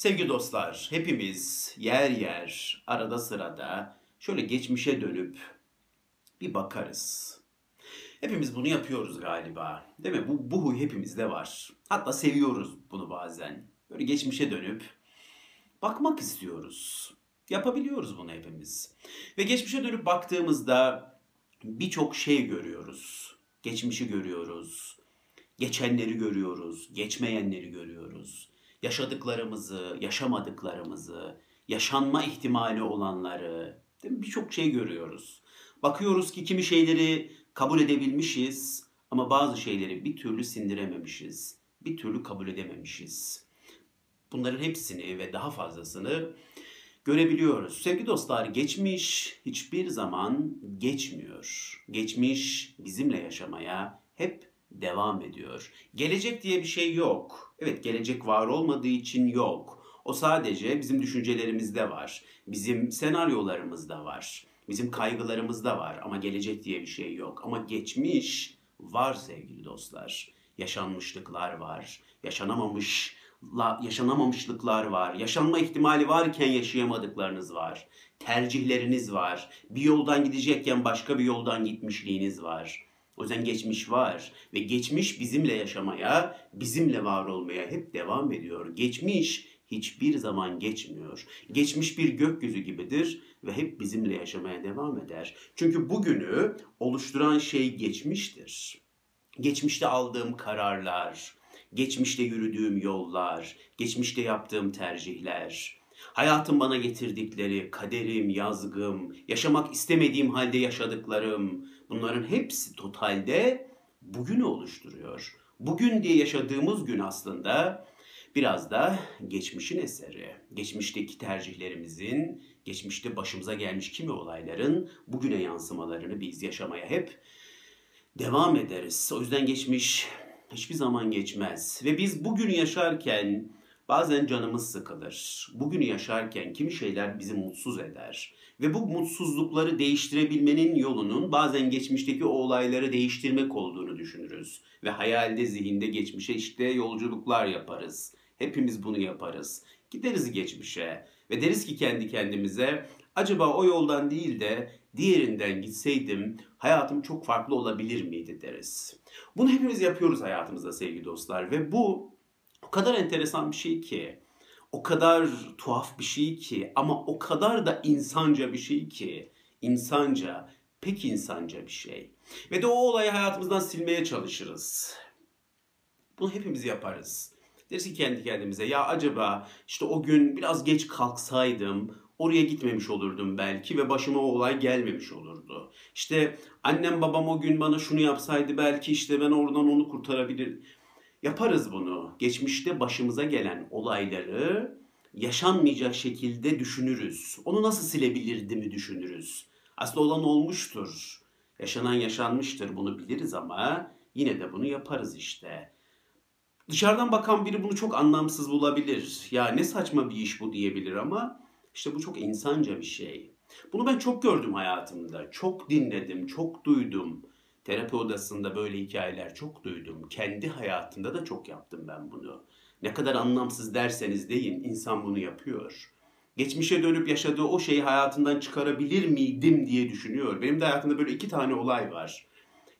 Sevgili dostlar, hepimiz yer yer, arada sırada şöyle geçmişe dönüp bir bakarız. Hepimiz bunu yapıyoruz galiba. Değil mi? Bu, bu huy hepimizde var. Hatta seviyoruz bunu bazen. Böyle geçmişe dönüp bakmak istiyoruz. Yapabiliyoruz bunu hepimiz. Ve geçmişe dönüp baktığımızda birçok şey görüyoruz. Geçmişi görüyoruz. Geçenleri görüyoruz. Geçmeyenleri görüyoruz yaşadıklarımızı, yaşamadıklarımızı, yaşanma ihtimali olanları, birçok şey görüyoruz. Bakıyoruz ki kimi şeyleri kabul edebilmişiz ama bazı şeyleri bir türlü sindirememişiz. Bir türlü kabul edememişiz. Bunların hepsini ve daha fazlasını görebiliyoruz. Sevgili dostlar, geçmiş hiçbir zaman geçmiyor. Geçmiş bizimle yaşamaya hep devam ediyor. Gelecek diye bir şey yok. Evet gelecek var olmadığı için yok. O sadece bizim düşüncelerimizde var. Bizim senaryolarımızda var. Bizim kaygılarımızda var ama gelecek diye bir şey yok. Ama geçmiş var sevgili dostlar. Yaşanmışlıklar var. Yaşanamamış yaşanamamışlıklar var. Yaşanma ihtimali varken yaşayamadıklarınız var. Tercihleriniz var. Bir yoldan gidecekken başka bir yoldan gitmişliğiniz var. O yüzden geçmiş var ve geçmiş bizimle yaşamaya, bizimle var olmaya hep devam ediyor. Geçmiş hiçbir zaman geçmiyor. Geçmiş bir gökyüzü gibidir ve hep bizimle yaşamaya devam eder. Çünkü bugünü oluşturan şey geçmiştir. Geçmişte aldığım kararlar, geçmişte yürüdüğüm yollar, geçmişte yaptığım tercihler, hayatın bana getirdikleri, kaderim, yazgım, yaşamak istemediğim halde yaşadıklarım, Bunların hepsi totalde bugünü oluşturuyor. Bugün diye yaşadığımız gün aslında biraz da geçmişin eseri. Geçmişteki tercihlerimizin, geçmişte başımıza gelmiş kimi olayların bugüne yansımalarını biz yaşamaya hep devam ederiz. O yüzden geçmiş hiçbir zaman geçmez. Ve biz bugün yaşarken bazen canımız sıkılır. Bugünü yaşarken kimi şeyler bizi mutsuz eder. Ve bu mutsuzlukları değiştirebilmenin yolunun bazen geçmişteki o olayları değiştirmek olduğunu düşünürüz. Ve hayalde, zihinde geçmişe işte yolculuklar yaparız. Hepimiz bunu yaparız. Gideriz geçmişe ve deriz ki kendi kendimize acaba o yoldan değil de diğerinden gitseydim hayatım çok farklı olabilir miydi deriz. Bunu hepimiz yapıyoruz hayatımızda sevgili dostlar ve bu o kadar enteresan bir şey ki o kadar tuhaf bir şey ki ama o kadar da insanca bir şey ki insanca, pek insanca bir şey. Ve de o olayı hayatımızdan silmeye çalışırız. Bunu hepimiz yaparız. Deriz ki kendi kendimize ya acaba işte o gün biraz geç kalksaydım oraya gitmemiş olurdum belki ve başıma o olay gelmemiş olurdu. İşte annem babam o gün bana şunu yapsaydı belki işte ben oradan onu kurtarabilir. Yaparız bunu. Geçmişte başımıza gelen olayları yaşanmayacak şekilde düşünürüz. Onu nasıl silebilirdi mi düşünürüz. Aslında olan olmuştur. Yaşanan yaşanmıştır bunu biliriz ama yine de bunu yaparız işte. Dışarıdan bakan biri bunu çok anlamsız bulabilir. Ya ne saçma bir iş bu diyebilir ama işte bu çok insanca bir şey. Bunu ben çok gördüm hayatımda. Çok dinledim, çok duydum. Terapi odasında böyle hikayeler çok duydum. Kendi hayatında da çok yaptım ben bunu. Ne kadar anlamsız derseniz deyin insan bunu yapıyor. Geçmişe dönüp yaşadığı o şeyi hayatından çıkarabilir miydim diye düşünüyor. Benim de hayatımda böyle iki tane olay var.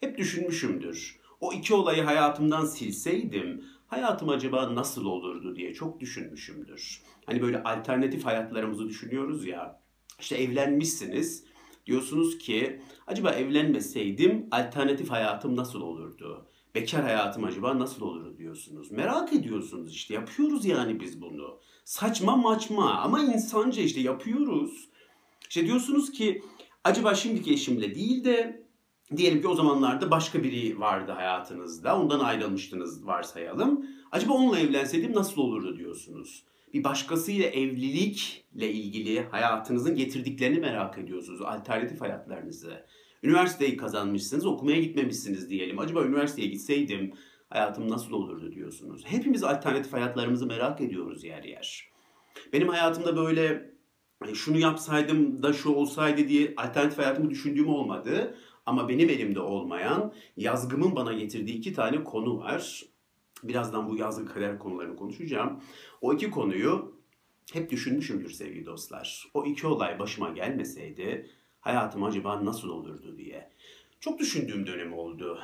Hep düşünmüşümdür. O iki olayı hayatımdan silseydim hayatım acaba nasıl olurdu diye çok düşünmüşümdür. Hani böyle alternatif hayatlarımızı düşünüyoruz ya. İşte evlenmişsiniz Diyorsunuz ki acaba evlenmeseydim alternatif hayatım nasıl olurdu? Bekar hayatım acaba nasıl olurdu diyorsunuz. Merak ediyorsunuz işte yapıyoruz yani biz bunu. Saçma maçma ama insanca işte yapıyoruz. İşte diyorsunuz ki acaba şimdiki eşimle değil de diyelim ki o zamanlarda başka biri vardı hayatınızda. Ondan ayrılmıştınız varsayalım. Acaba onunla evlenseydim nasıl olurdu diyorsunuz bir başkasıyla evlilikle ilgili hayatınızın getirdiklerini merak ediyorsunuz. Alternatif hayatlarınızı. Üniversiteyi kazanmışsınız, okumaya gitmemişsiniz diyelim. Acaba üniversiteye gitseydim hayatım nasıl olurdu diyorsunuz. Hepimiz alternatif hayatlarımızı merak ediyoruz yer yer. Benim hayatımda böyle şunu yapsaydım da şu olsaydı diye alternatif hayatımı düşündüğüm olmadı. Ama benim elimde olmayan yazgımın bana getirdiği iki tane konu var. Birazdan bu yazgı kader konularını konuşacağım. O iki konuyu Hep düşünmüşümdür sevgili dostlar. O iki olay başıma gelmeseydi hayatım acaba nasıl olurdu diye. Çok düşündüğüm dönem oldu.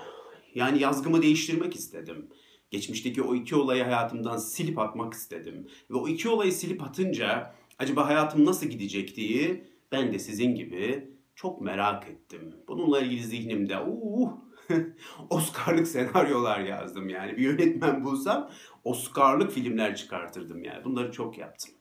Yani yazgımı değiştirmek istedim. Geçmişteki o iki olayı hayatımdan silip atmak istedim. Ve o iki olayı silip atınca acaba hayatım nasıl gidecek diye ben de sizin gibi çok merak ettim. Bununla ilgili zihnimde uh, Oscar'lık senaryolar yazdım yani. Bir yönetmen bulsam Oscar'lık filmler çıkartırdım yani. Bunları çok yaptım.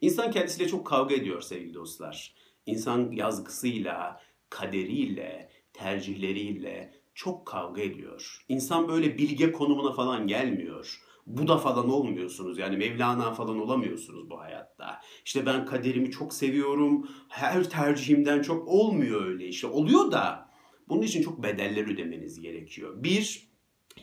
İnsan kendisiyle çok kavga ediyor sevgili dostlar. İnsan yazgısıyla, kaderiyle, tercihleriyle çok kavga ediyor. İnsan böyle bilge konumuna falan gelmiyor. Buda falan olmuyorsunuz. Yani Mevlana falan olamıyorsunuz bu hayatta. İşte ben kaderimi çok seviyorum. Her tercihimden çok olmuyor öyle işte. Oluyor da bunun için çok bedeller ödemeniz gerekiyor. Bir,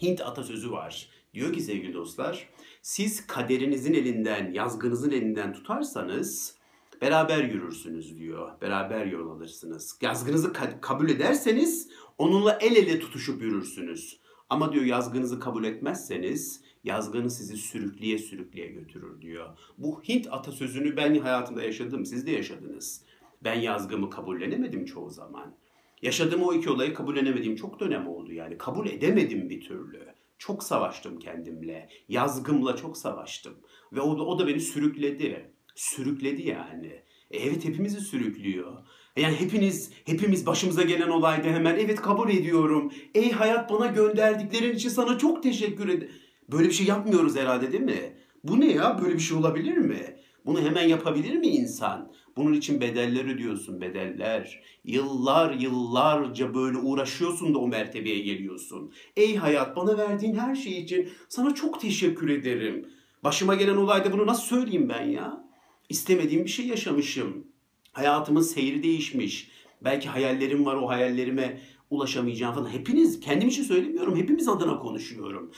Hint atasözü var. Diyor ki sevgili dostlar, siz kaderinizin elinden, yazgınızın elinden tutarsanız beraber yürürsünüz diyor. Beraber yol alırsınız. Yazgınızı ka- kabul ederseniz onunla el ele tutuşup yürürsünüz. Ama diyor yazgınızı kabul etmezseniz yazgını sizi sürükleye sürükleye götürür diyor. Bu Hint atasözünü ben hayatımda yaşadım, siz de yaşadınız. Ben yazgımı kabullenemedim çoğu zaman. Yaşadığım o iki olayı kabullenemediğim çok dönem oldu yani. Kabul edemedim bir türlü. Çok savaştım kendimle. Yazgımla çok savaştım. Ve o da, o da beni sürükledi. Sürükledi yani. E, evet hepimizi sürüklüyor. E, yani hepiniz, hepimiz başımıza gelen olayda hemen evet kabul ediyorum. Ey hayat bana gönderdiklerin için sana çok teşekkür ederim. Böyle bir şey yapmıyoruz herhalde değil mi? Bu ne ya? Böyle bir şey olabilir mi? Bunu hemen yapabilir mi insan? Bunun için bedeller ödüyorsun, bedeller. Yıllar yıllarca böyle uğraşıyorsun da o mertebeye geliyorsun. Ey hayat bana verdiğin her şey için sana çok teşekkür ederim. Başıma gelen olayda bunu nasıl söyleyeyim ben ya? İstemediğim bir şey yaşamışım. Hayatımın seyri değişmiş. Belki hayallerim var o hayallerime ulaşamayacağım falan. Hepiniz, kendim için söylemiyorum. Hepimiz adına konuşuyorum.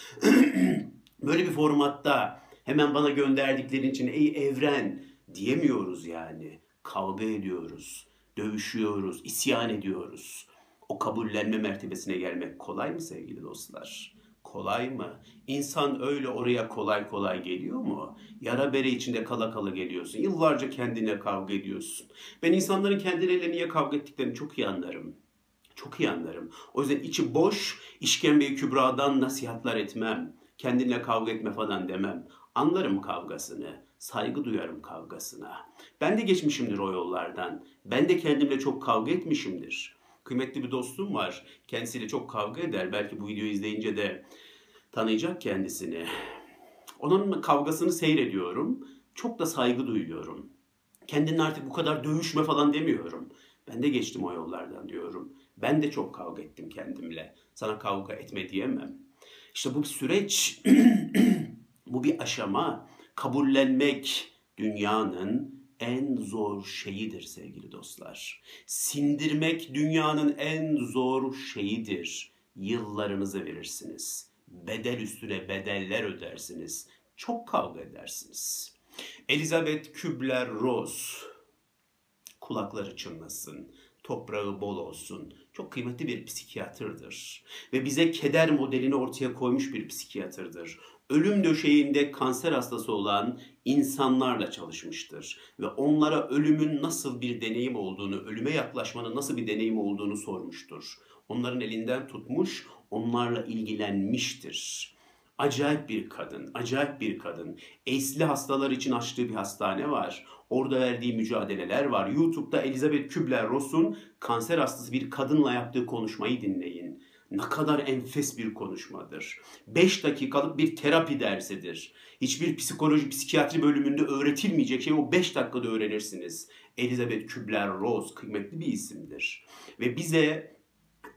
Böyle bir formatta hemen bana gönderdiklerin için ey evren diyemiyoruz yani. Kavga ediyoruz, dövüşüyoruz, isyan ediyoruz. O kabullenme mertebesine gelmek kolay mı sevgili dostlar? Kolay mı? İnsan öyle oraya kolay kolay geliyor mu? Yara bere içinde kala kala geliyorsun. Yıllarca kendine kavga ediyorsun. Ben insanların kendileriyle niye kavga ettiklerini çok iyi anlarım. Çok iyi anlarım. O yüzden içi boş, işkembe kübradan nasihatler etmem. Kendinle kavga etme falan demem. Anlarım kavgasını. Saygı duyarım kavgasına. Ben de geçmişimdir o yollardan. Ben de kendimle çok kavga etmişimdir. Kıymetli bir dostum var. Kendisiyle çok kavga eder. Belki bu videoyu izleyince de tanıyacak kendisini. Onun kavgasını seyrediyorum. Çok da saygı duyuyorum. Kendinle artık bu kadar dövüşme falan demiyorum. Ben de geçtim o yollardan diyorum. Ben de çok kavga ettim kendimle. Sana kavga etme diyemem. İşte bu bir süreç, bu bir aşama. Kabullenmek dünyanın en zor şeyidir sevgili dostlar. Sindirmek dünyanın en zor şeyidir. Yıllarınızı verirsiniz. Bedel üstüne bedeller ödersiniz. Çok kavga edersiniz. Elizabeth Kübler-Ross kulakları çınlasın, toprağı bol olsun. Çok kıymetli bir psikiyatrdır. Ve bize keder modelini ortaya koymuş bir psikiyatrdır. Ölüm döşeğinde kanser hastası olan insanlarla çalışmıştır. Ve onlara ölümün nasıl bir deneyim olduğunu, ölüme yaklaşmanın nasıl bir deneyim olduğunu sormuştur. Onların elinden tutmuş, onlarla ilgilenmiştir. Acayip bir kadın, acayip bir kadın. Esli hastalar için açtığı bir hastane var. Orada verdiği mücadeleler var. YouTube'da Elizabeth Kübler-Ross'un kanser hastası bir kadınla yaptığı konuşmayı dinleyin. Ne kadar enfes bir konuşmadır. 5 dakikalık bir terapi dersidir. Hiçbir psikoloji, psikiyatri bölümünde öğretilmeyecek şey o 5 dakikada öğrenirsiniz. Elizabeth Kübler-Ross kıymetli bir isimdir. Ve bize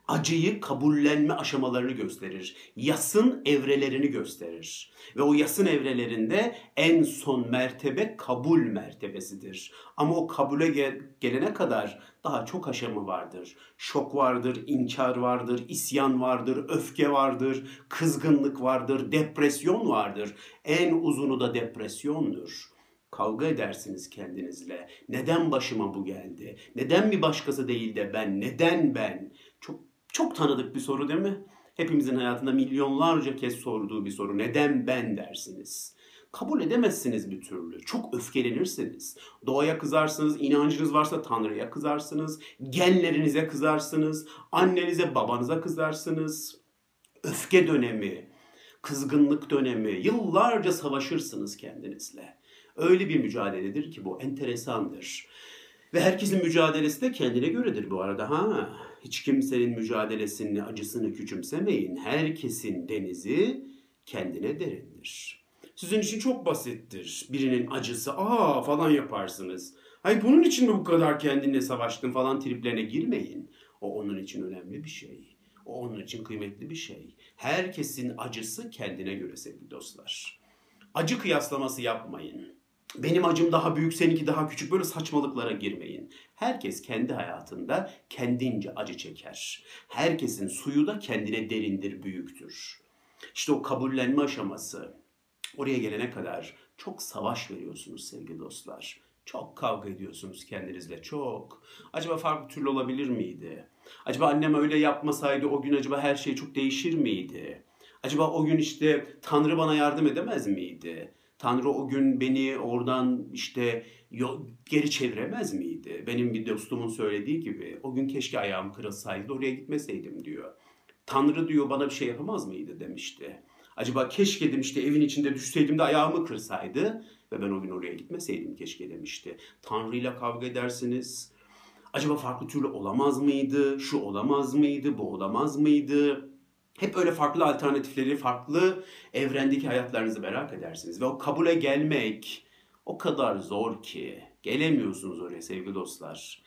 acıyı kabullenme aşamalarını gösterir. Yasın evrelerini gösterir. Ve o yasın evrelerinde en son mertebe kabul mertebesidir. Ama o kabule gel- gelene kadar daha çok aşama vardır. Şok vardır, inkar vardır, isyan vardır, öfke vardır, kızgınlık vardır, depresyon vardır. En uzunu da depresyondur. Kavga edersiniz kendinizle. Neden başıma bu geldi? Neden bir başkası değil de ben? Neden ben? Çok tanıdık bir soru değil mi? Hepimizin hayatında milyonlarca kez sorduğu bir soru. Neden ben dersiniz? Kabul edemezsiniz bir türlü. Çok öfkelenirsiniz. Doğaya kızarsınız, inancınız varsa Tanrı'ya kızarsınız, genlerinize kızarsınız, annenize, babanıza kızarsınız. Öfke dönemi, kızgınlık dönemi, yıllarca savaşırsınız kendinizle. Öyle bir mücadeledir ki bu enteresandır. Ve herkesin mücadelesi de kendine göredir bu arada. Ha, hiç kimsenin mücadelesini, acısını küçümsemeyin. Herkesin denizi kendine derindir. Sizin için çok basittir. Birinin acısı, aa falan yaparsınız. Hayır bunun için mi bu kadar kendinle savaştın falan triplerine girmeyin. O onun için önemli bir şey. O onun için kıymetli bir şey. Herkesin acısı kendine göre sevgili dostlar. Acı kıyaslaması yapmayın. Benim acım daha büyük, seninki daha küçük. Böyle saçmalıklara girmeyin. Herkes kendi hayatında kendince acı çeker. Herkesin suyu da kendine derindir, büyüktür. İşte o kabullenme aşaması. Oraya gelene kadar çok savaş veriyorsunuz sevgili dostlar. Çok kavga ediyorsunuz kendinizle çok. Acaba farklı türlü olabilir miydi? Acaba annem öyle yapmasaydı o gün acaba her şey çok değişir miydi? Acaba o gün işte Tanrı bana yardım edemez miydi? Tanrı o gün beni oradan işte geri çeviremez miydi? Benim bir dostumun söylediği gibi o gün keşke ayağım kırılsaydı oraya gitmeseydim diyor. Tanrı diyor bana bir şey yapamaz mıydı demişti. Acaba keşke demişti evin içinde düşseydim de ayağımı kırsaydı ve ben o gün oraya gitmeseydim keşke demişti. Tanrı ile kavga edersiniz. Acaba farklı türlü olamaz mıydı? Şu olamaz mıydı? Bu olamaz mıydı? Hep öyle farklı alternatifleri, farklı evrendeki hayatlarınızı merak edersiniz. Ve o kabule gelmek o kadar zor ki. Gelemiyorsunuz oraya sevgili dostlar.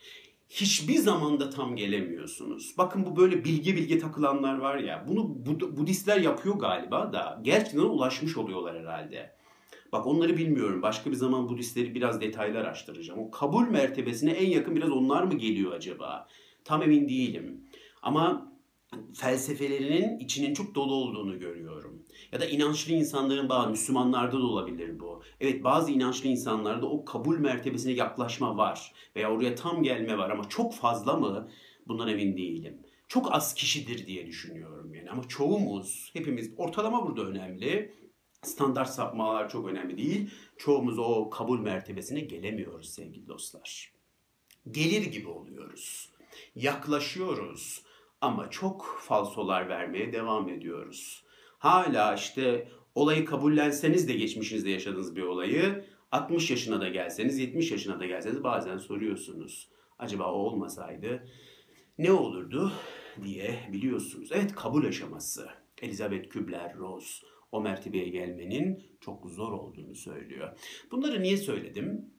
Hiçbir zamanda tam gelemiyorsunuz. Bakın bu böyle bilgi bilgi takılanlar var ya. Bunu Bud Budistler yapıyor galiba da gerçekten ulaşmış oluyorlar herhalde. Bak onları bilmiyorum. Başka bir zaman Budistleri biraz detaylı araştıracağım. O kabul mertebesine en yakın biraz onlar mı geliyor acaba? Tam emin değilim. Ama felsefelerinin içinin çok dolu olduğunu görüyorum. Ya da inançlı insanların bazı Müslümanlarda da olabilir bu. Evet bazı inançlı insanlarda o kabul mertebesine yaklaşma var veya oraya tam gelme var ama çok fazla mı bundan emin değilim. Çok az kişidir diye düşünüyorum yani ama çoğumuz hepimiz ortalama burada önemli. Standart sapmalar çok önemli değil. Çoğumuz o kabul mertebesine gelemiyoruz sevgili dostlar. Gelir gibi oluyoruz. Yaklaşıyoruz ama çok falsolar vermeye devam ediyoruz. Hala işte olayı kabullenseniz de geçmişinizde yaşadığınız bir olayı 60 yaşına da gelseniz 70 yaşına da gelseniz bazen soruyorsunuz. Acaba o olmasaydı ne olurdu diye biliyorsunuz. Evet kabul aşaması. Elizabeth Kübler-Ross o mertebeye gelmenin çok zor olduğunu söylüyor. Bunları niye söyledim?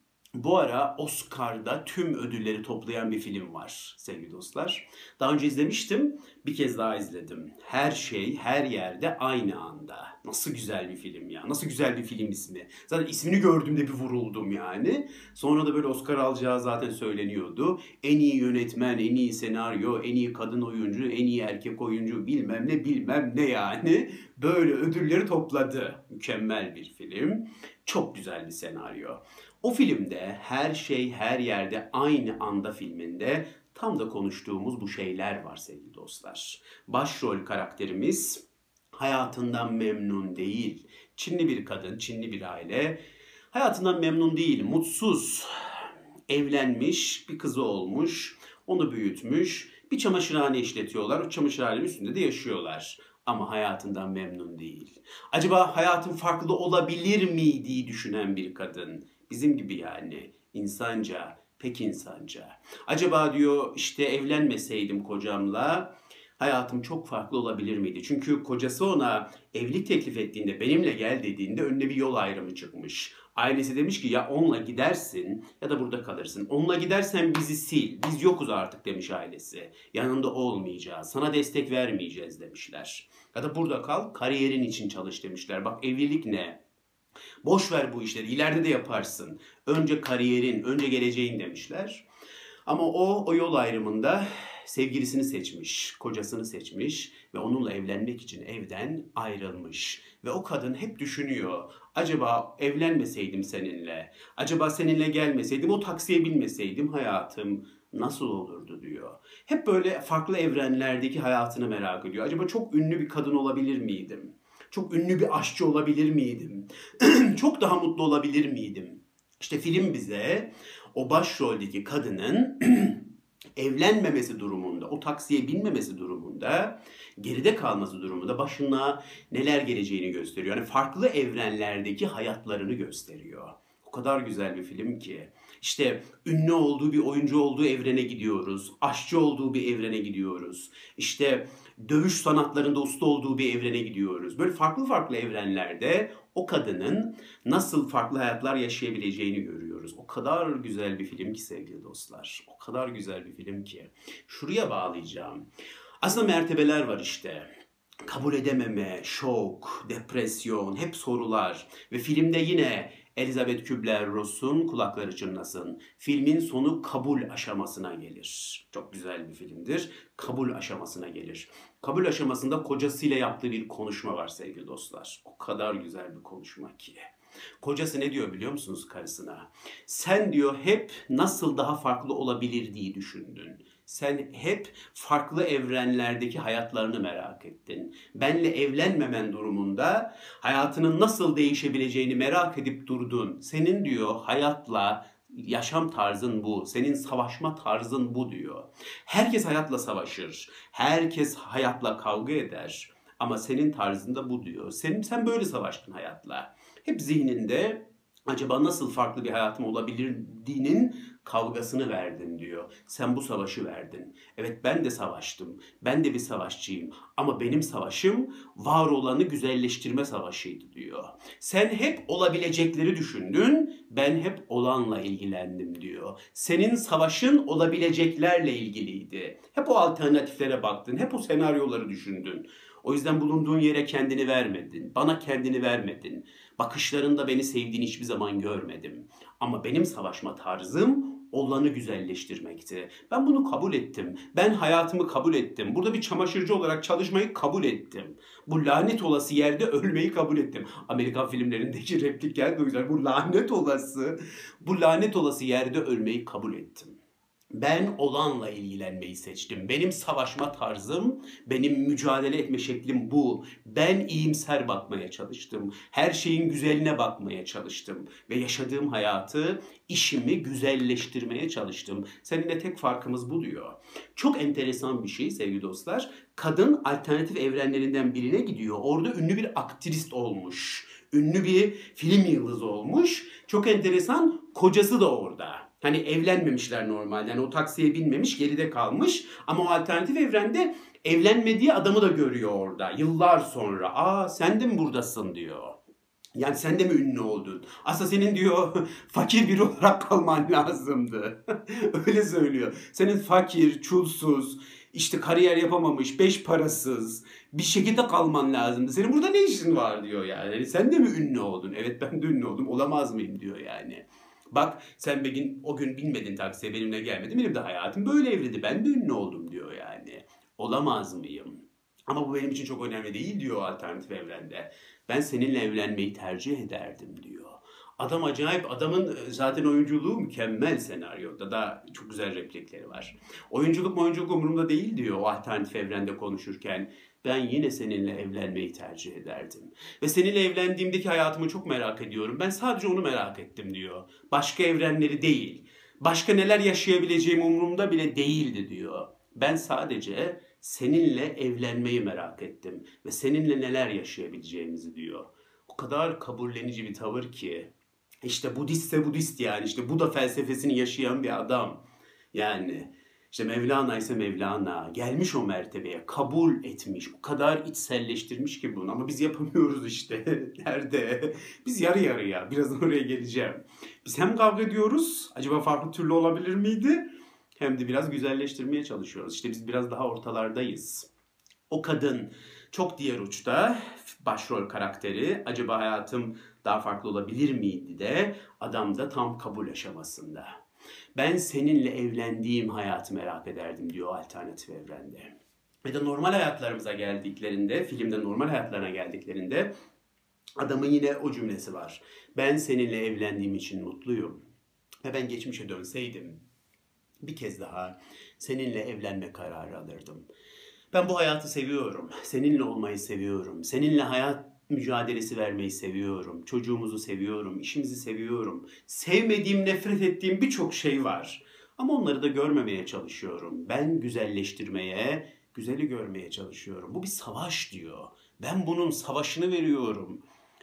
Bu ara Oscar'da tüm ödülleri toplayan bir film var sevgili dostlar. Daha önce izlemiştim, bir kez daha izledim. Her şey, her yerde aynı anda. Nasıl güzel bir film ya, nasıl güzel bir film ismi. Zaten ismini gördüğümde bir vuruldum yani. Sonra da böyle Oscar alacağı zaten söyleniyordu. En iyi yönetmen, en iyi senaryo, en iyi kadın oyuncu, en iyi erkek oyuncu bilmem ne bilmem ne yani. Böyle ödülleri topladı. Mükemmel bir film. Çok güzel bir senaryo. O filmde her şey her yerde aynı anda filminde tam da konuştuğumuz bu şeyler var sevgili dostlar. Başrol karakterimiz hayatından memnun değil. Çinli bir kadın, Çinli bir aile. Hayatından memnun değil, mutsuz. Evlenmiş, bir kızı olmuş, onu büyütmüş. Bir çamaşırhane işletiyorlar, o çamaşırhanenin üstünde de yaşıyorlar ama hayatından memnun değil. Acaba hayatın farklı olabilir miydi düşünen bir kadın. Bizim gibi yani insanca, pek insanca. Acaba diyor işte evlenmeseydim kocamla hayatım çok farklı olabilir miydi? Çünkü kocası ona evlilik teklif ettiğinde benimle gel dediğinde önüne bir yol ayrımı çıkmış. Ailesi demiş ki ya onunla gidersin ya da burada kalırsın. Onunla gidersen bizi sil. Biz yokuz artık demiş ailesi. Yanında olmayacağız. Sana destek vermeyeceğiz demişler. Ya da burada kal kariyerin için çalış demişler. Bak evlilik ne? Boş ver bu işleri. İleride de yaparsın. Önce kariyerin, önce geleceğin demişler. Ama o o yol ayrımında sevgilisini seçmiş, kocasını seçmiş ve onunla evlenmek için evden ayrılmış. Ve o kadın hep düşünüyor. Acaba evlenmeseydim seninle, acaba seninle gelmeseydim, o taksiye binmeseydim hayatım nasıl olurdu diyor. Hep böyle farklı evrenlerdeki hayatını merak ediyor. Acaba çok ünlü bir kadın olabilir miydim? Çok ünlü bir aşçı olabilir miydim? çok daha mutlu olabilir miydim? İşte film bize o başroldeki kadının evlenmemesi durumunda, o taksiye binmemesi durumunda, geride kalması durumunda başına neler geleceğini gösteriyor. Yani farklı evrenlerdeki hayatlarını gösteriyor. O kadar güzel bir film ki. İşte ünlü olduğu bir oyuncu olduğu evrene gidiyoruz. Aşçı olduğu bir evrene gidiyoruz. İşte dövüş sanatlarında usta olduğu bir evrene gidiyoruz. Böyle farklı farklı evrenlerde o kadının nasıl farklı hayatlar yaşayabileceğini görüyoruz. O kadar güzel bir film ki sevgili dostlar. O kadar güzel bir film ki. Şuraya bağlayacağım. Aslında mertebeler var işte kabul edememe, şok, depresyon, hep sorular ve filmde yine Elizabeth Kübler-Ross'un Kulakları Çınlasın. Filmin sonu kabul aşamasına gelir. Çok güzel bir filmdir. Kabul aşamasına gelir. Kabul aşamasında kocasıyla yaptığı bir konuşma var sevgili dostlar. O kadar güzel bir konuşma ki. Kocası ne diyor biliyor musunuz karısına? Sen diyor hep nasıl daha farklı olabilir diye düşündün. Sen hep farklı evrenlerdeki hayatlarını merak ettin. Benle evlenmemen durumunda hayatının nasıl değişebileceğini merak edip durdun. Senin diyor hayatla yaşam tarzın bu. Senin savaşma tarzın bu diyor. Herkes hayatla savaşır. Herkes hayatla kavga eder. Ama senin tarzında bu diyor. Senin sen böyle savaştın hayatla. Hep zihninde acaba nasıl farklı bir hayatım olabilirdiğinin kavgasını verdim diyor. Sen bu savaşı verdin. Evet ben de savaştım. Ben de bir savaşçıyım. Ama benim savaşım var olanı güzelleştirme savaşıydı diyor. Sen hep olabilecekleri düşündün. Ben hep olanla ilgilendim diyor. Senin savaşın olabileceklerle ilgiliydi. Hep o alternatiflere baktın. Hep o senaryoları düşündün. O yüzden bulunduğun yere kendini vermedin. Bana kendini vermedin. Bakışlarında beni sevdiğini hiçbir zaman görmedim. Ama benim savaşma tarzım olanı güzelleştirmekti. Ben bunu kabul ettim. Ben hayatımı kabul ettim. Burada bir çamaşırcı olarak çalışmayı kabul ettim. Bu lanet olası yerde ölmeyi kabul ettim. Amerikan filmlerindeki replik geldi o yüzden. Bu lanet olası, bu lanet olası yerde ölmeyi kabul ettim. Ben olanla ilgilenmeyi seçtim. Benim savaşma tarzım, benim mücadele etme şeklim bu. Ben iyimser bakmaya çalıştım. Her şeyin güzeline bakmaya çalıştım. Ve yaşadığım hayatı, işimi güzelleştirmeye çalıştım. Seninle tek farkımız bu diyor. Çok enteresan bir şey sevgili dostlar. Kadın alternatif evrenlerinden birine gidiyor. Orada ünlü bir aktrist olmuş. Ünlü bir film yıldızı olmuş. Çok enteresan. Kocası da orada. Hani evlenmemişler normalde. Yani o taksiye binmemiş, geride kalmış. Ama o alternatif evrende evlenmediği adamı da görüyor orada. Yıllar sonra. Aa sen de mi buradasın diyor. Yani sen de mi ünlü oldun? Aslında senin diyor fakir biri olarak kalman lazımdı. Öyle söylüyor. Senin fakir, çulsuz, işte kariyer yapamamış, beş parasız bir şekilde kalman lazımdı. Senin burada ne işin var diyor yani. yani sen de mi ünlü oldun? Evet ben de ünlü oldum. Olamaz mıyım diyor yani. Bak sen begin o gün binmedin taksiye benimle gelmedin. Benim de hayatım böyle evrildi. Ben de ünlü oldum diyor yani. Olamaz mıyım? Ama bu benim için çok önemli değil diyor alternatif evrende. Ben seninle evlenmeyi tercih ederdim diyor. Adam acayip, adamın e, zaten oyunculuğu mükemmel senaryoda da çok güzel replikleri var. Oyunculuk oyunculuk umurumda değil diyor o alternatif evrende konuşurken ben yine seninle evlenmeyi tercih ederdim. Ve seninle evlendiğimdeki hayatımı çok merak ediyorum. Ben sadece onu merak ettim diyor. Başka evrenleri değil. Başka neler yaşayabileceğim umurumda bile değildi diyor. Ben sadece seninle evlenmeyi merak ettim ve seninle neler yaşayabileceğimizi diyor. O kadar kabullenici bir tavır ki. İşte Budistse Budist yani işte bu da felsefesini yaşayan bir adam. Yani işte Mevlana ise Mevlana gelmiş o mertebeye kabul etmiş o kadar içselleştirmiş ki bunu. Ama biz yapamıyoruz işte. Nerede? Biz yarı yarıya birazdan oraya geleceğim. Biz hem kavga ediyoruz acaba farklı türlü olabilir miydi? Hem de biraz güzelleştirmeye çalışıyoruz. İşte biz biraz daha ortalardayız. O kadın çok diğer uçta başrol karakteri acaba hayatım daha farklı olabilir miydi de adam da tam kabul aşamasında ben seninle evlendiğim hayatı merak ederdim diyor alternatif evrende. Ve de normal hayatlarımıza geldiklerinde, filmde normal hayatlarına geldiklerinde adamın yine o cümlesi var. Ben seninle evlendiğim için mutluyum. Ve ben geçmişe dönseydim bir kez daha seninle evlenme kararı alırdım. Ben bu hayatı seviyorum. Seninle olmayı seviyorum. Seninle hayat mücadelesi vermeyi seviyorum. Çocuğumuzu seviyorum, işimizi seviyorum. Sevmediğim, nefret ettiğim birçok şey var. Ama onları da görmemeye çalışıyorum. Ben güzelleştirmeye, güzeli görmeye çalışıyorum. Bu bir savaş diyor. Ben bunun savaşını veriyorum.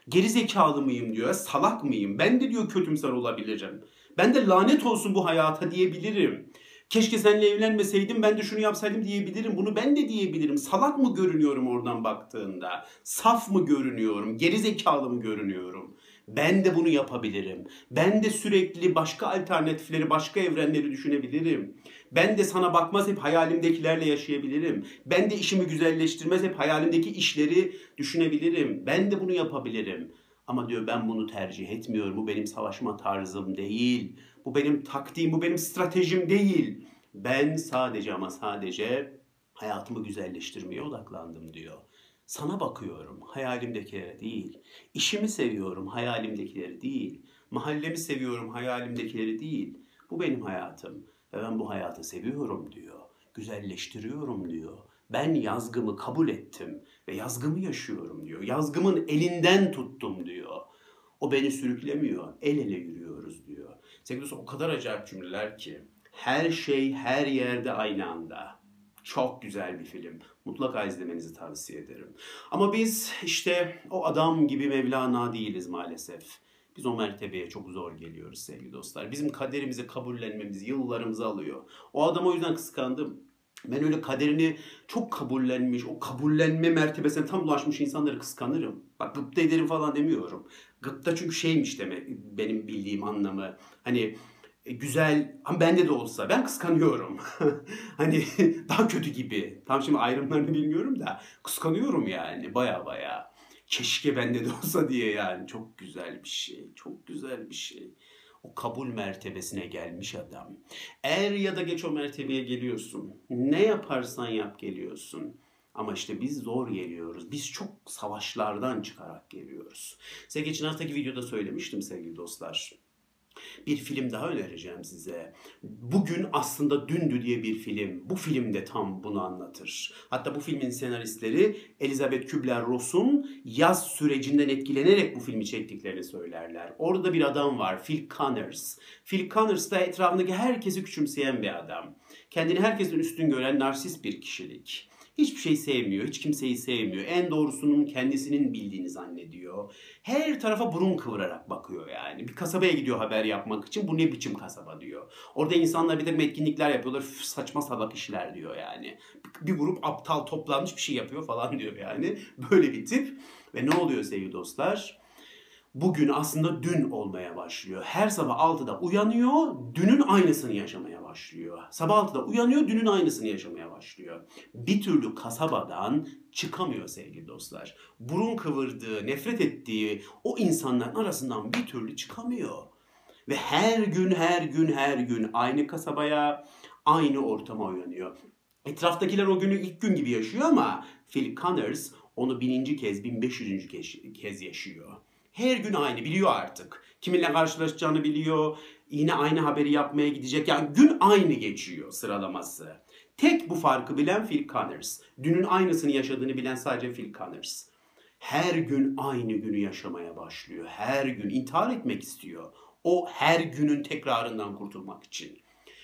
Geri zekalı mıyım diyor. Salak mıyım? Ben de diyor kötümser olabilirim. Ben de lanet olsun bu hayata diyebilirim. Keşke seninle evlenmeseydim ben de şunu yapsaydım diyebilirim. Bunu ben de diyebilirim. Salak mı görünüyorum oradan baktığında? Saf mı görünüyorum? Geri zekalı mı görünüyorum? Ben de bunu yapabilirim. Ben de sürekli başka alternatifleri, başka evrenleri düşünebilirim. Ben de sana bakmaz hep hayalimdekilerle yaşayabilirim. Ben de işimi güzelleştirmez hep hayalimdeki işleri düşünebilirim. Ben de bunu yapabilirim. Ama diyor ben bunu tercih etmiyorum. Bu benim savaşma tarzım değil. Bu benim taktiğim, bu benim stratejim değil. Ben sadece ama sadece hayatımı güzelleştirmeye odaklandım diyor. Sana bakıyorum, hayalimdekilere değil. İşimi seviyorum, hayalimdekileri değil. Mahallemi seviyorum, hayalimdekileri değil. Bu benim hayatım ve ben bu hayatı seviyorum diyor. Güzelleştiriyorum diyor. Ben yazgımı kabul ettim ve yazgımı yaşıyorum diyor. Yazgımın elinden tuttum diyor. O beni sürüklemiyor. El ele yürüyoruz diyor. Sevgili o kadar acayip cümleler ki. Her şey her yerde aynı anda. Çok güzel bir film. Mutlaka izlemenizi tavsiye ederim. Ama biz işte o adam gibi Mevlana değiliz maalesef. Biz o mertebeye çok zor geliyoruz sevgili dostlar. Bizim kaderimizi kabullenmemiz yıllarımızı alıyor. O adamı o yüzden kıskandım. Ben öyle kaderini çok kabullenmiş, o kabullenme mertebesine tam ulaşmış insanları kıskanırım. Bak gıpta ederim falan demiyorum. Gıpta çünkü şeymiş demek benim bildiğim anlamı. Hani e, güzel ama bende de olsa ben kıskanıyorum. hani daha kötü gibi. Tam şimdi ayrımlarını bilmiyorum da kıskanıyorum yani baya baya. Keşke bende de olsa diye yani çok güzel bir şey. Çok güzel bir şey. O kabul mertebesine gelmiş adam. Er ya da geç o mertebeye geliyorsun. Ne yaparsan yap geliyorsun. Ama işte biz zor geliyoruz. Biz çok savaşlardan çıkarak geliyoruz. Size geçen haftaki videoda söylemiştim sevgili dostlar bir film daha önereceğim size. Bugün aslında dündü diye bir film. Bu film de tam bunu anlatır. Hatta bu filmin senaristleri Elizabeth Kübler-Ross'un yaz sürecinden etkilenerek bu filmi çektiklerini söylerler. Orada bir adam var, Phil Connors. Phil Connors da etrafındaki herkesi küçümseyen bir adam. Kendini herkesin üstün gören narsist bir kişilik. Hiçbir şey sevmiyor, hiç kimseyi sevmiyor. En doğrusunun kendisinin bildiğini zannediyor. Her tarafa burun kıvırarak bakıyor yani. Bir kasabaya gidiyor haber yapmak için. Bu ne biçim kasaba diyor. Orada insanlar bir de etkinlikler yapıyorlar. Üf, saçma salak işler diyor yani. Bir grup aptal toplanmış bir şey yapıyor falan diyor yani. Böyle bir tip. Ve ne oluyor sevgili dostlar? bugün aslında dün olmaya başlıyor. Her sabah 6'da uyanıyor, dünün aynısını yaşamaya başlıyor. Sabah 6'da uyanıyor, dünün aynısını yaşamaya başlıyor. Bir türlü kasabadan çıkamıyor sevgili dostlar. Burun kıvırdığı, nefret ettiği o insanların arasından bir türlü çıkamıyor. Ve her gün her gün her gün aynı kasabaya, aynı ortama uyanıyor. Etraftakiler o günü ilk gün gibi yaşıyor ama Phil Connors onu bininci kez, 1500. kez yaşıyor. Her gün aynı biliyor artık. Kiminle karşılaşacağını biliyor. Yine aynı haberi yapmaya gidecek. Yani gün aynı geçiyor sıralaması. Tek bu farkı bilen Phil Connors. Dünün aynısını yaşadığını bilen sadece Phil Connors. Her gün aynı günü yaşamaya başlıyor. Her gün intihar etmek istiyor. O her günün tekrarından kurtulmak için.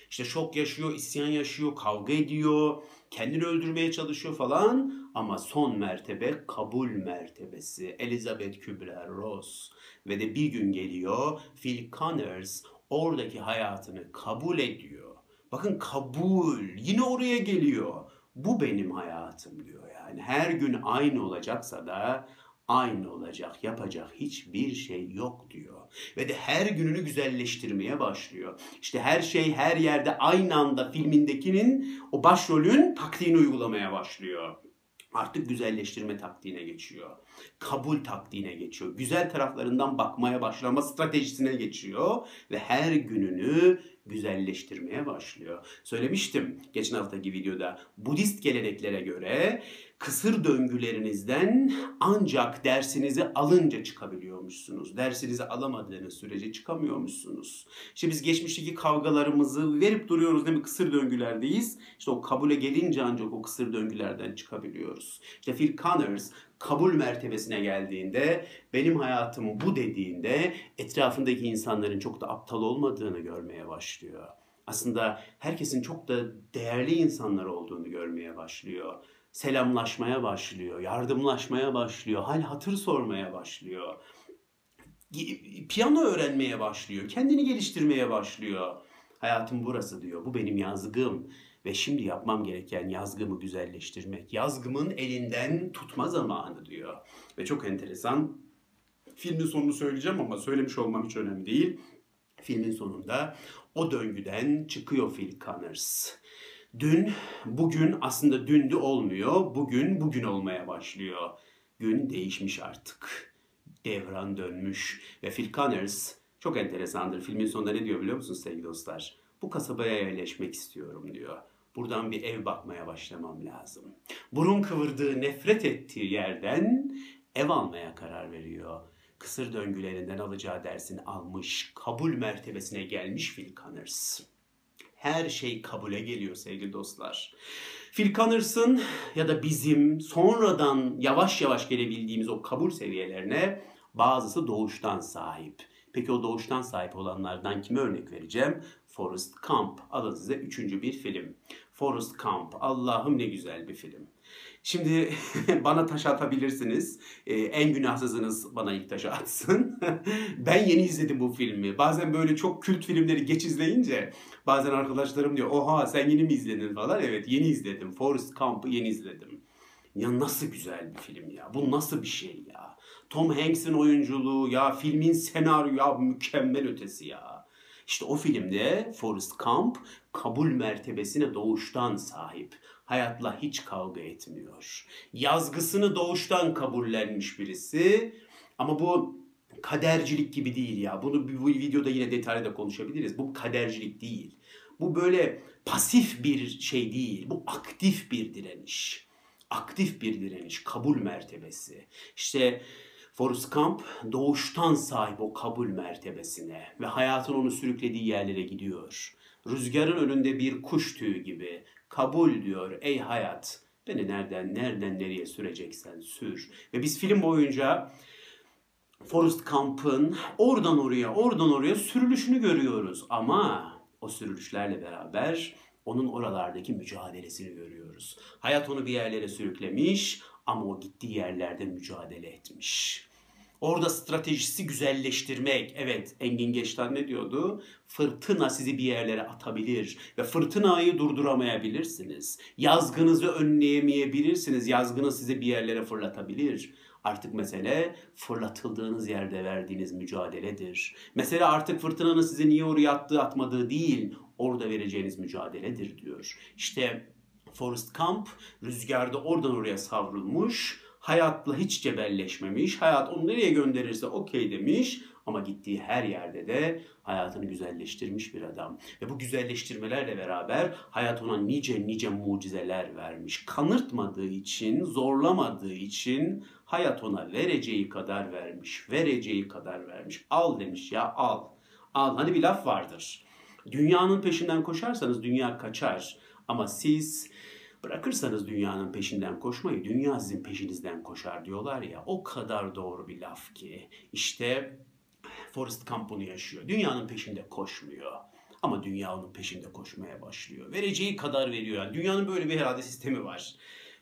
İşte şok yaşıyor, isyan yaşıyor, kavga ediyor, kendini öldürmeye çalışıyor falan. Ama son mertebe kabul mertebesi. Elizabeth Kübler-Ross. Ve de bir gün geliyor Phil Connors oradaki hayatını kabul ediyor. Bakın kabul yine oraya geliyor. Bu benim hayatım diyor yani. Her gün aynı olacaksa da aynı olacak, yapacak hiçbir şey yok diyor. Ve de her gününü güzelleştirmeye başlıyor. İşte her şey her yerde aynı anda filmindekinin o başrolün taktiğini uygulamaya başlıyor. Artık güzelleştirme taktiğine geçiyor. Kabul taktiğine geçiyor. Güzel taraflarından bakmaya başlama stratejisine geçiyor ve her gününü güzelleştirmeye başlıyor. Söylemiştim geçen haftaki videoda Budist geleneklere göre kısır döngülerinizden ancak dersinizi alınca çıkabiliyormuşsunuz. Dersinizi alamadığınız sürece çıkamıyormuşsunuz. İşte biz geçmişteki kavgalarımızı verip duruyoruz değil mi? Kısır döngülerdeyiz. İşte o kabule gelince ancak o kısır döngülerden çıkabiliyoruz. İşte Phil Connors kabul mertebesine geldiğinde, benim hayatım bu dediğinde etrafındaki insanların çok da aptal olmadığını görmeye başlıyor. Aslında herkesin çok da değerli insanlar olduğunu görmeye başlıyor. Selamlaşmaya başlıyor, yardımlaşmaya başlıyor, hal hatır sormaya başlıyor. Piyano öğrenmeye başlıyor, kendini geliştirmeye başlıyor. Hayatım burası diyor. Bu benim yazgım. Ve şimdi yapmam gereken yazgımı güzelleştirmek. Yazgımın elinden tutma zamanı diyor. Ve çok enteresan. Filmin sonunu söyleyeceğim ama söylemiş olmam hiç önemli değil. Filmin sonunda o döngüden çıkıyor Phil Connors. Dün, bugün aslında dündü olmuyor. Bugün, bugün olmaya başlıyor. Gün değişmiş artık. Devran dönmüş. Ve Phil Connors çok enteresandır. Filmin sonunda ne diyor biliyor musunuz sevgili dostlar? Bu kasabaya yerleşmek istiyorum diyor. Buradan bir ev bakmaya başlamam lazım. Burun kıvırdığı, nefret ettiği yerden ev almaya karar veriyor. Kısır döngülerinden alacağı dersini almış, kabul mertebesine gelmiş Phil Connors. Her şey kabule geliyor sevgili dostlar. Phil Connors'ın ya da bizim sonradan yavaş yavaş gelebildiğimiz o kabul seviyelerine bazısı doğuştan sahip. Peki o doğuştan sahip olanlardan kime örnek vereceğim? Forrest Gump. Alın size üçüncü bir film. Forrest Gump. Allah'ım ne güzel bir film. Şimdi bana taş atabilirsiniz. Ee, en günahsızınız bana ilk taşı atsın. ben yeni izledim bu filmi. Bazen böyle çok kült filmleri geç izleyince bazen arkadaşlarım diyor oha sen yeni mi izledin falan. Evet yeni izledim. Forrest Gump'ı yeni izledim. Ya nasıl güzel bir film ya. Bu nasıl bir şey ya. Tom Hanks'in oyunculuğu ya filmin senaryo ya mükemmel ötesi ya. İşte o filmde Forrest Gump kabul mertebesine doğuştan sahip. Hayatla hiç kavga etmiyor. Yazgısını doğuştan kabullenmiş birisi. Ama bu kadercilik gibi değil ya. Bunu bu videoda yine detaylı konuşabiliriz. Bu kadercilik değil. Bu böyle pasif bir şey değil. Bu aktif bir direniş. Aktif bir direniş, kabul mertebesi. İşte Forrest Gump doğuştan sahip o kabul mertebesine ve hayatın onu sürüklediği yerlere gidiyor. Rüzgarın önünde bir kuş tüyü gibi kabul diyor ey hayat beni nereden nereden nereye süreceksen sür. Ve biz film boyunca Forrest Gump'ın oradan oraya oradan oraya sürülüşünü görüyoruz ama o sürülüşlerle beraber onun oralardaki mücadelesini görüyoruz. Hayat onu bir yerlere sürüklemiş ama o gittiği yerlerde mücadele etmiş. Orada stratejisi güzelleştirmek. Evet Engin Geçtan ne diyordu? Fırtına sizi bir yerlere atabilir ve fırtınayı durduramayabilirsiniz. Yazgınızı önleyemeyebilirsiniz. Yazgını sizi bir yerlere fırlatabilir. Artık mesele fırlatıldığınız yerde verdiğiniz mücadeledir. Mesele artık fırtınanın sizi niye oraya attığı atmadığı değil, orada vereceğiniz mücadeledir diyor. İşte Forrest Gump rüzgarda oradan oraya savrulmuş hayatla hiç cebelleşmemiş. Hayat onu nereye gönderirse okey demiş. Ama gittiği her yerde de hayatını güzelleştirmiş bir adam. Ve bu güzelleştirmelerle beraber hayat ona nice nice mucizeler vermiş. Kanırtmadığı için, zorlamadığı için hayat ona vereceği kadar vermiş. Vereceği kadar vermiş. Al demiş ya al. Al. Hani bir laf vardır. Dünyanın peşinden koşarsanız dünya kaçar. Ama siz Bırakırsanız dünyanın peşinden koşmayı, dünya sizin peşinizden koşar diyorlar ya. O kadar doğru bir laf ki. İşte Forrest Gump bunu yaşıyor. Dünyanın peşinde koşmuyor. Ama dünya onun peşinde koşmaya başlıyor. Vereceği kadar veriyor. Yani dünyanın böyle bir herhalde sistemi var.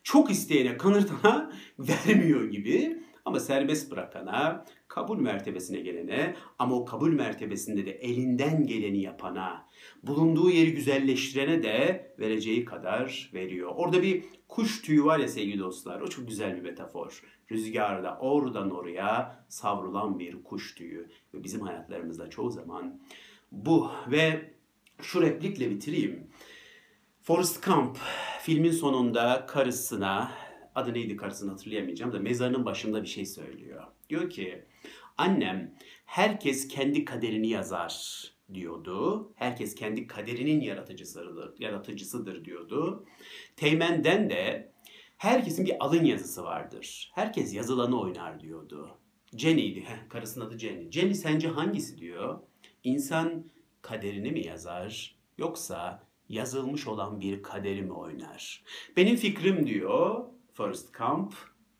Çok isteyene kanırtana vermiyor gibi. Ama serbest bırakana, kabul mertebesine gelene ama o kabul mertebesinde de elinden geleni yapana, bulunduğu yeri güzelleştirene de vereceği kadar veriyor. Orada bir kuş tüyü var ya sevgili dostlar. O çok güzel bir metafor. Rüzgarda oradan oraya savrulan bir kuş tüyü. Ve bizim hayatlarımızda çoğu zaman bu. Ve şu replikle bitireyim. Forrest Gump filmin sonunda karısına adı neydi karısını hatırlayamayacağım da mezarının başında bir şey söylüyor. Diyor ki annem herkes kendi kaderini yazar diyordu. Herkes kendi kaderinin yaratıcısıdır, yaratıcısıdır diyordu. Teğmenden de herkesin bir alın yazısı vardır. Herkes yazılanı oynar diyordu. Jenny'di. Heh, karısının adı Jenny. Jenny sence hangisi diyor? İnsan kaderini mi yazar yoksa yazılmış olan bir kaderi mi oynar? Benim fikrim diyor Forrest Gump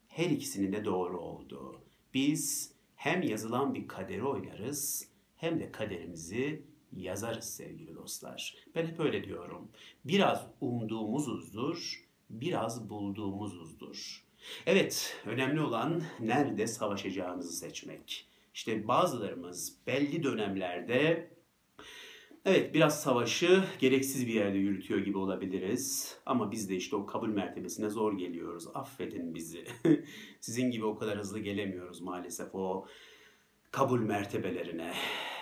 her ikisinin de doğru olduğu. Biz hem yazılan bir kaderi oynarız hem de kaderimizi yazarız sevgili dostlar. Ben hep öyle diyorum. Biraz umduğumuzuzdur, biraz bulduğumuzuzdur. Evet, önemli olan nerede savaşacağımızı seçmek. İşte bazılarımız belli dönemlerde Evet biraz savaşı gereksiz bir yerde yürütüyor gibi olabiliriz. Ama biz de işte o kabul mertebesine zor geliyoruz. Affedin bizi. Sizin gibi o kadar hızlı gelemiyoruz maalesef o kabul mertebelerine.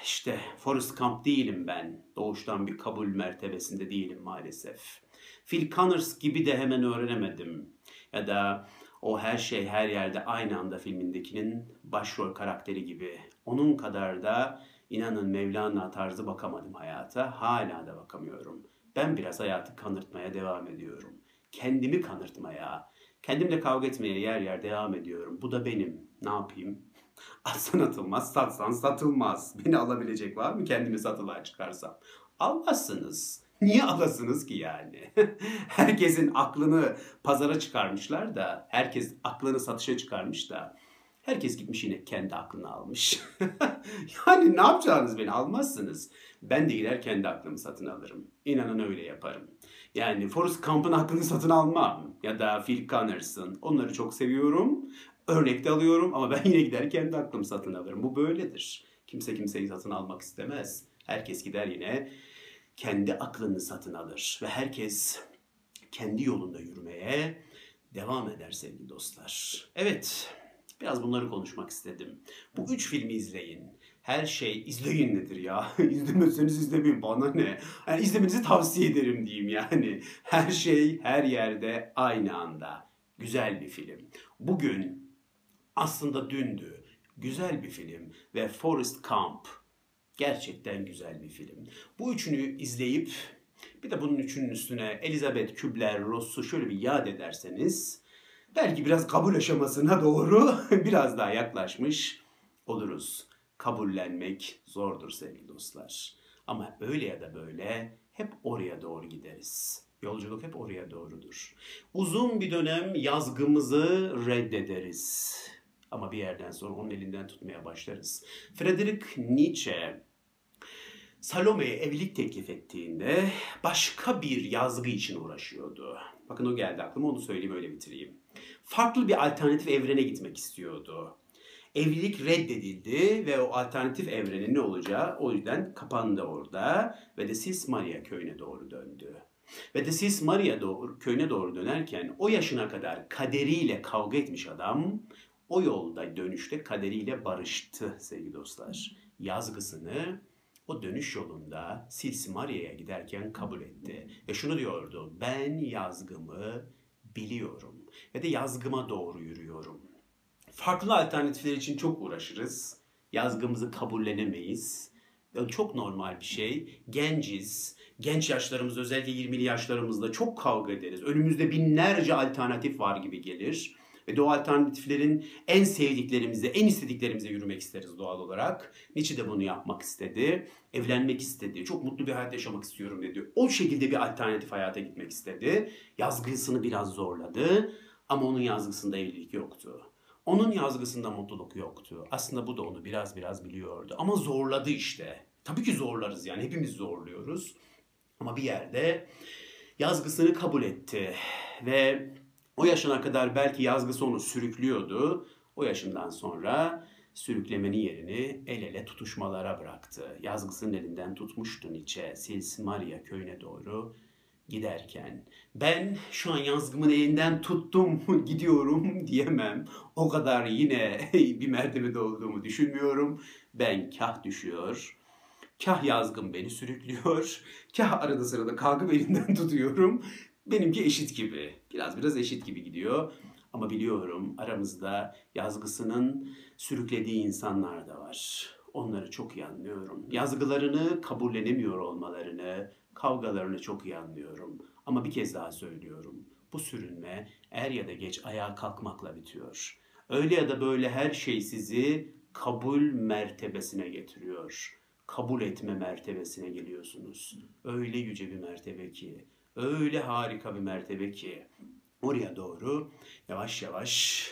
İşte Forrest Gump değilim ben. Doğuştan bir kabul mertebesinde değilim maalesef. Phil Connors gibi de hemen öğrenemedim. Ya da o her şey her yerde aynı anda filmindekinin başrol karakteri gibi. Onun kadar da inanın Mevlana tarzı bakamadım hayata. Hala da bakamıyorum. Ben biraz hayatı kanırtmaya devam ediyorum. Kendimi kanırtmaya, kendimle kavga etmeye yer yer devam ediyorum. Bu da benim. Ne yapayım? Alsan atılmaz, satsan satılmaz. Beni alabilecek var mı kendimi satılığa çıkarsam? Almazsınız. Niye alasınız ki yani? Herkesin aklını pazara çıkarmışlar da, herkes aklını satışa çıkarmış da, herkes gitmiş yine kendi aklını almış. yani ne yapacağınız beni almazsınız. Ben de gider kendi aklımı satın alırım. İnanın öyle yaparım. Yani Forrest Gump'ın aklını satın almam. Ya da Phil Connors'ın. Onları çok seviyorum. Örnekte alıyorum ama ben yine gider kendi aklımı satın alırım. Bu böyledir. Kimse kimseyi satın almak istemez. Herkes gider yine kendi aklını satın alır ve herkes kendi yolunda yürümeye devam eder sevgili dostlar. Evet, biraz bunları konuşmak istedim. Bu üç filmi izleyin. Her şey izleyin nedir ya? İzlemezseniz izlemeyin bana ne? Yani izlemenizi tavsiye ederim diyeyim yani. Her şey her yerde aynı anda. Güzel bir film. Bugün aslında dündü. Güzel bir film ve Forrest Gump Gerçekten güzel bir film. Bu üçünü izleyip bir de bunun üçünün üstüne Elizabeth Kübler-Ross'u şöyle bir yad ederseniz belki biraz kabul aşamasına doğru biraz daha yaklaşmış oluruz. Kabullenmek zordur sevgili dostlar. Ama öyle ya da böyle hep oraya doğru gideriz. Yolculuk hep oraya doğrudur. Uzun bir dönem yazgımızı reddederiz. Ama bir yerden sonra onun elinden tutmaya başlarız. Friedrich Nietzsche Salome'ye evlilik teklif ettiğinde başka bir yazgı için uğraşıyordu. Bakın o geldi aklıma onu söyleyeyim öyle bitireyim. Farklı bir alternatif evrene gitmek istiyordu. Evlilik reddedildi ve o alternatif evrenin ne olacağı o yüzden kapandı orada ve de Sis Maria köyüne doğru döndü. Ve de Sis Maria doğru, köyüne doğru dönerken o yaşına kadar kaderiyle kavga etmiş adam o yolda dönüşte kaderiyle barıştı sevgili dostlar. Yazgısını o dönüş yolunda Silsimaria'ya giderken kabul etti. Ve şunu diyordu, ben yazgımı biliyorum ve de yazgıma doğru yürüyorum. Farklı alternatifler için çok uğraşırız. Yazgımızı kabullenemeyiz. Çok normal bir şey. Genciz. Genç yaşlarımızda özellikle 20'li yaşlarımızda çok kavga ederiz. Önümüzde binlerce alternatif var gibi gelir. Ve o alternatiflerin en sevdiklerimize, en istediklerimize yürümek isteriz doğal olarak. Nietzsche de bunu yapmak istedi. Evlenmek istedi. Çok mutlu bir hayat yaşamak istiyorum dedi. O şekilde bir alternatif hayata gitmek istedi. Yazgısını biraz zorladı. Ama onun yazgısında evlilik yoktu. Onun yazgısında mutluluk yoktu. Aslında bu da onu biraz biraz biliyordu. Ama zorladı işte. Tabii ki zorlarız yani. Hepimiz zorluyoruz. Ama bir yerde yazgısını kabul etti. Ve o yaşına kadar belki yazgısı onu sürüklüyordu. O yaşından sonra sürüklemenin yerini el ele tutuşmalara bıraktı. Yazgısının elinden tutmuştu Nietzsche, Sils Maria köyüne doğru giderken. Ben şu an yazgımın elinden tuttum, gidiyorum diyemem. O kadar yine bir mertebede olduğumu düşünmüyorum. Ben kah düşüyor, kah yazgım beni sürüklüyor, kah arada sırada kalkıp elinden tutuyorum. Benimki eşit gibi. Biraz biraz eşit gibi gidiyor. Ama biliyorum aramızda yazgısının sürüklediği insanlar da var. Onları çok iyi anlıyorum. Yazgılarını kabullenemiyor olmalarını, kavgalarını çok iyi anlıyorum. Ama bir kez daha söylüyorum. Bu sürünme er ya da geç ayağa kalkmakla bitiyor. Öyle ya da böyle her şey sizi kabul mertebesine getiriyor. Kabul etme mertebesine geliyorsunuz. Öyle yüce bir mertebe ki Öyle harika bir mertebe ki oraya doğru yavaş yavaş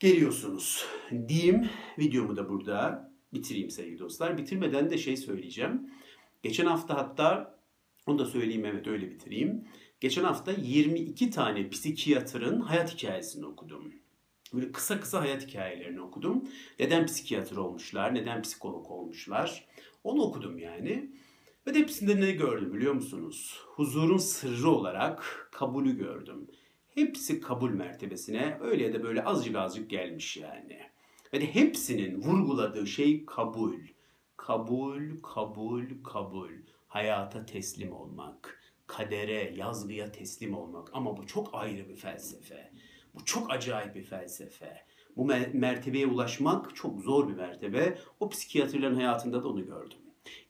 geliyorsunuz diyeyim. Videomu da burada bitireyim sevgili dostlar. Bitirmeden de şey söyleyeceğim. Geçen hafta hatta onu da söyleyeyim evet öyle bitireyim. Geçen hafta 22 tane psikiyatrın hayat hikayesini okudum. Böyle kısa kısa hayat hikayelerini okudum. Neden psikiyatr olmuşlar, neden psikolog olmuşlar. Onu okudum yani. Ve hepsinde ne gördüm biliyor musunuz? Huzurun sırrı olarak kabulü gördüm. Hepsi kabul mertebesine öyle ya da böyle azıcık azıcık gelmiş yani. Ve de hepsinin vurguladığı şey kabul. Kabul, kabul, kabul. Hayata teslim olmak. Kadere, yazgıya teslim olmak. Ama bu çok ayrı bir felsefe. Bu çok acayip bir felsefe. Bu mertebeye ulaşmak çok zor bir mertebe. O psikiyatrların hayatında da onu gördüm.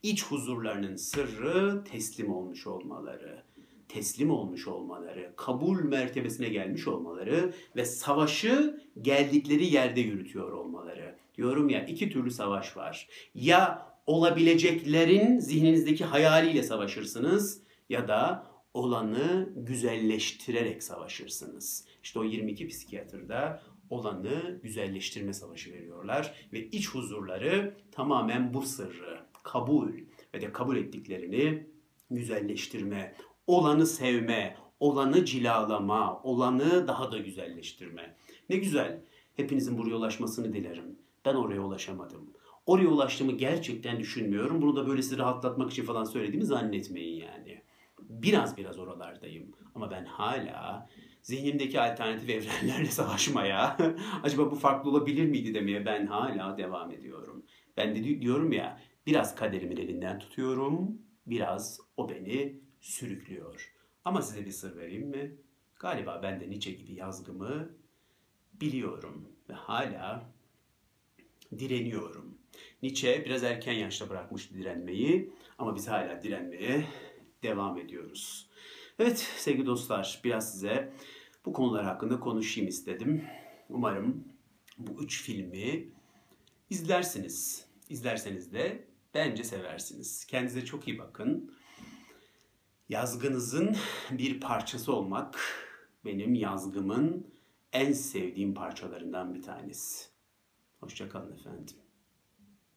İç huzurlarının sırrı teslim olmuş olmaları, teslim olmuş olmaları, kabul mertebesine gelmiş olmaları ve savaşı geldikleri yerde yürütüyor olmaları. Diyorum ya iki türlü savaş var. Ya olabileceklerin zihninizdeki hayaliyle savaşırsınız ya da olanı güzelleştirerek savaşırsınız. İşte o 22 psikiyatrda olanı güzelleştirme savaşı veriyorlar ve iç huzurları tamamen bu sırrı, kabul ve de kabul ettiklerini güzelleştirme, olanı sevme, olanı cilalama, olanı daha da güzelleştirme. Ne güzel. Hepinizin buraya ulaşmasını dilerim. Ben oraya ulaşamadım. Oraya ulaştığımı gerçekten düşünmüyorum. Bunu da böyle sizi rahatlatmak için falan söylediğimi zannetmeyin yani. Biraz biraz oralardayım. Ama ben hala zihnimdeki alternatif evrenlerle savaşmaya, acaba bu farklı olabilir miydi demeye ben hala devam ediyorum. Ben de diyorum ya, biraz kaderimin elinden tutuyorum, biraz o beni sürüklüyor. Ama size bir sır vereyim mi? Galiba ben de Nietzsche gibi yazgımı biliyorum ve hala direniyorum. Nietzsche biraz erken yaşta bırakmıştı direnmeyi ama biz hala direnmeye devam ediyoruz. Evet sevgili dostlar biraz size bu konular hakkında konuşayım istedim. Umarım bu üç filmi izlersiniz. İzlerseniz de bence seversiniz. Kendinize çok iyi bakın. Yazgınızın bir parçası olmak benim yazgımın en sevdiğim parçalarından bir tanesi. Hoşçakalın efendim.